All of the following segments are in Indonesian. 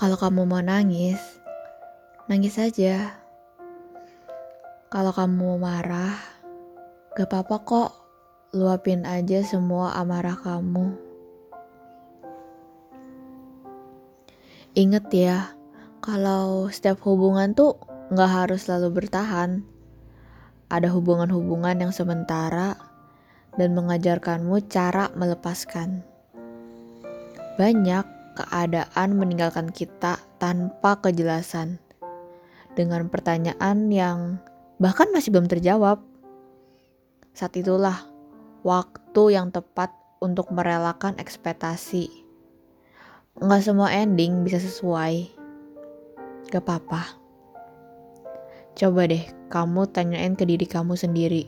Kalau kamu mau nangis, nangis saja. Kalau kamu marah, gak apa-apa kok. Luapin aja semua amarah kamu. Ingat ya, kalau setiap hubungan tuh gak harus selalu bertahan. Ada hubungan-hubungan yang sementara dan mengajarkanmu cara melepaskan. Banyak keadaan meninggalkan kita tanpa kejelasan, dengan pertanyaan yang bahkan masih belum terjawab. Saat itulah waktu yang tepat untuk merelakan ekspektasi. Nggak semua ending bisa sesuai. Gak apa-apa. Coba deh kamu tanyain ke diri kamu sendiri.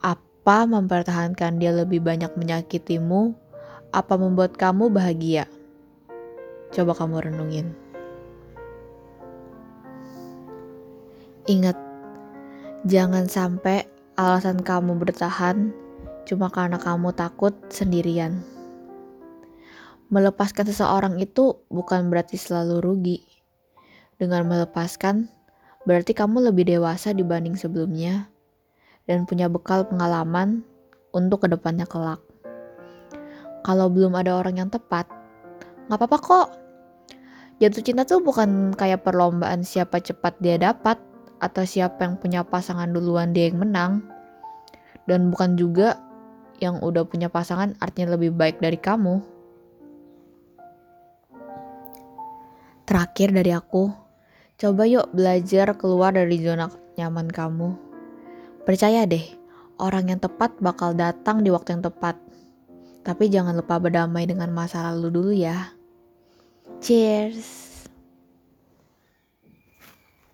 Apa mempertahankan dia lebih banyak menyakitimu? Apa membuat kamu bahagia? Coba kamu renungin. Ingat, jangan sampai alasan kamu bertahan cuma karena kamu takut sendirian. Melepaskan seseorang itu bukan berarti selalu rugi. Dengan melepaskan, berarti kamu lebih dewasa dibanding sebelumnya dan punya bekal pengalaman untuk ke depannya kelak. Kalau belum ada orang yang tepat, nggak apa-apa kok. Jatuh cinta tuh bukan kayak perlombaan siapa cepat dia dapat atau siapa yang punya pasangan duluan dia yang menang. Dan bukan juga yang udah punya pasangan artinya lebih baik dari kamu. Terakhir dari aku, coba yuk belajar keluar dari zona nyaman kamu. Percaya deh, orang yang tepat bakal datang di waktu yang tepat. Tapi jangan lupa berdamai dengan masa lalu dulu ya. Cheers!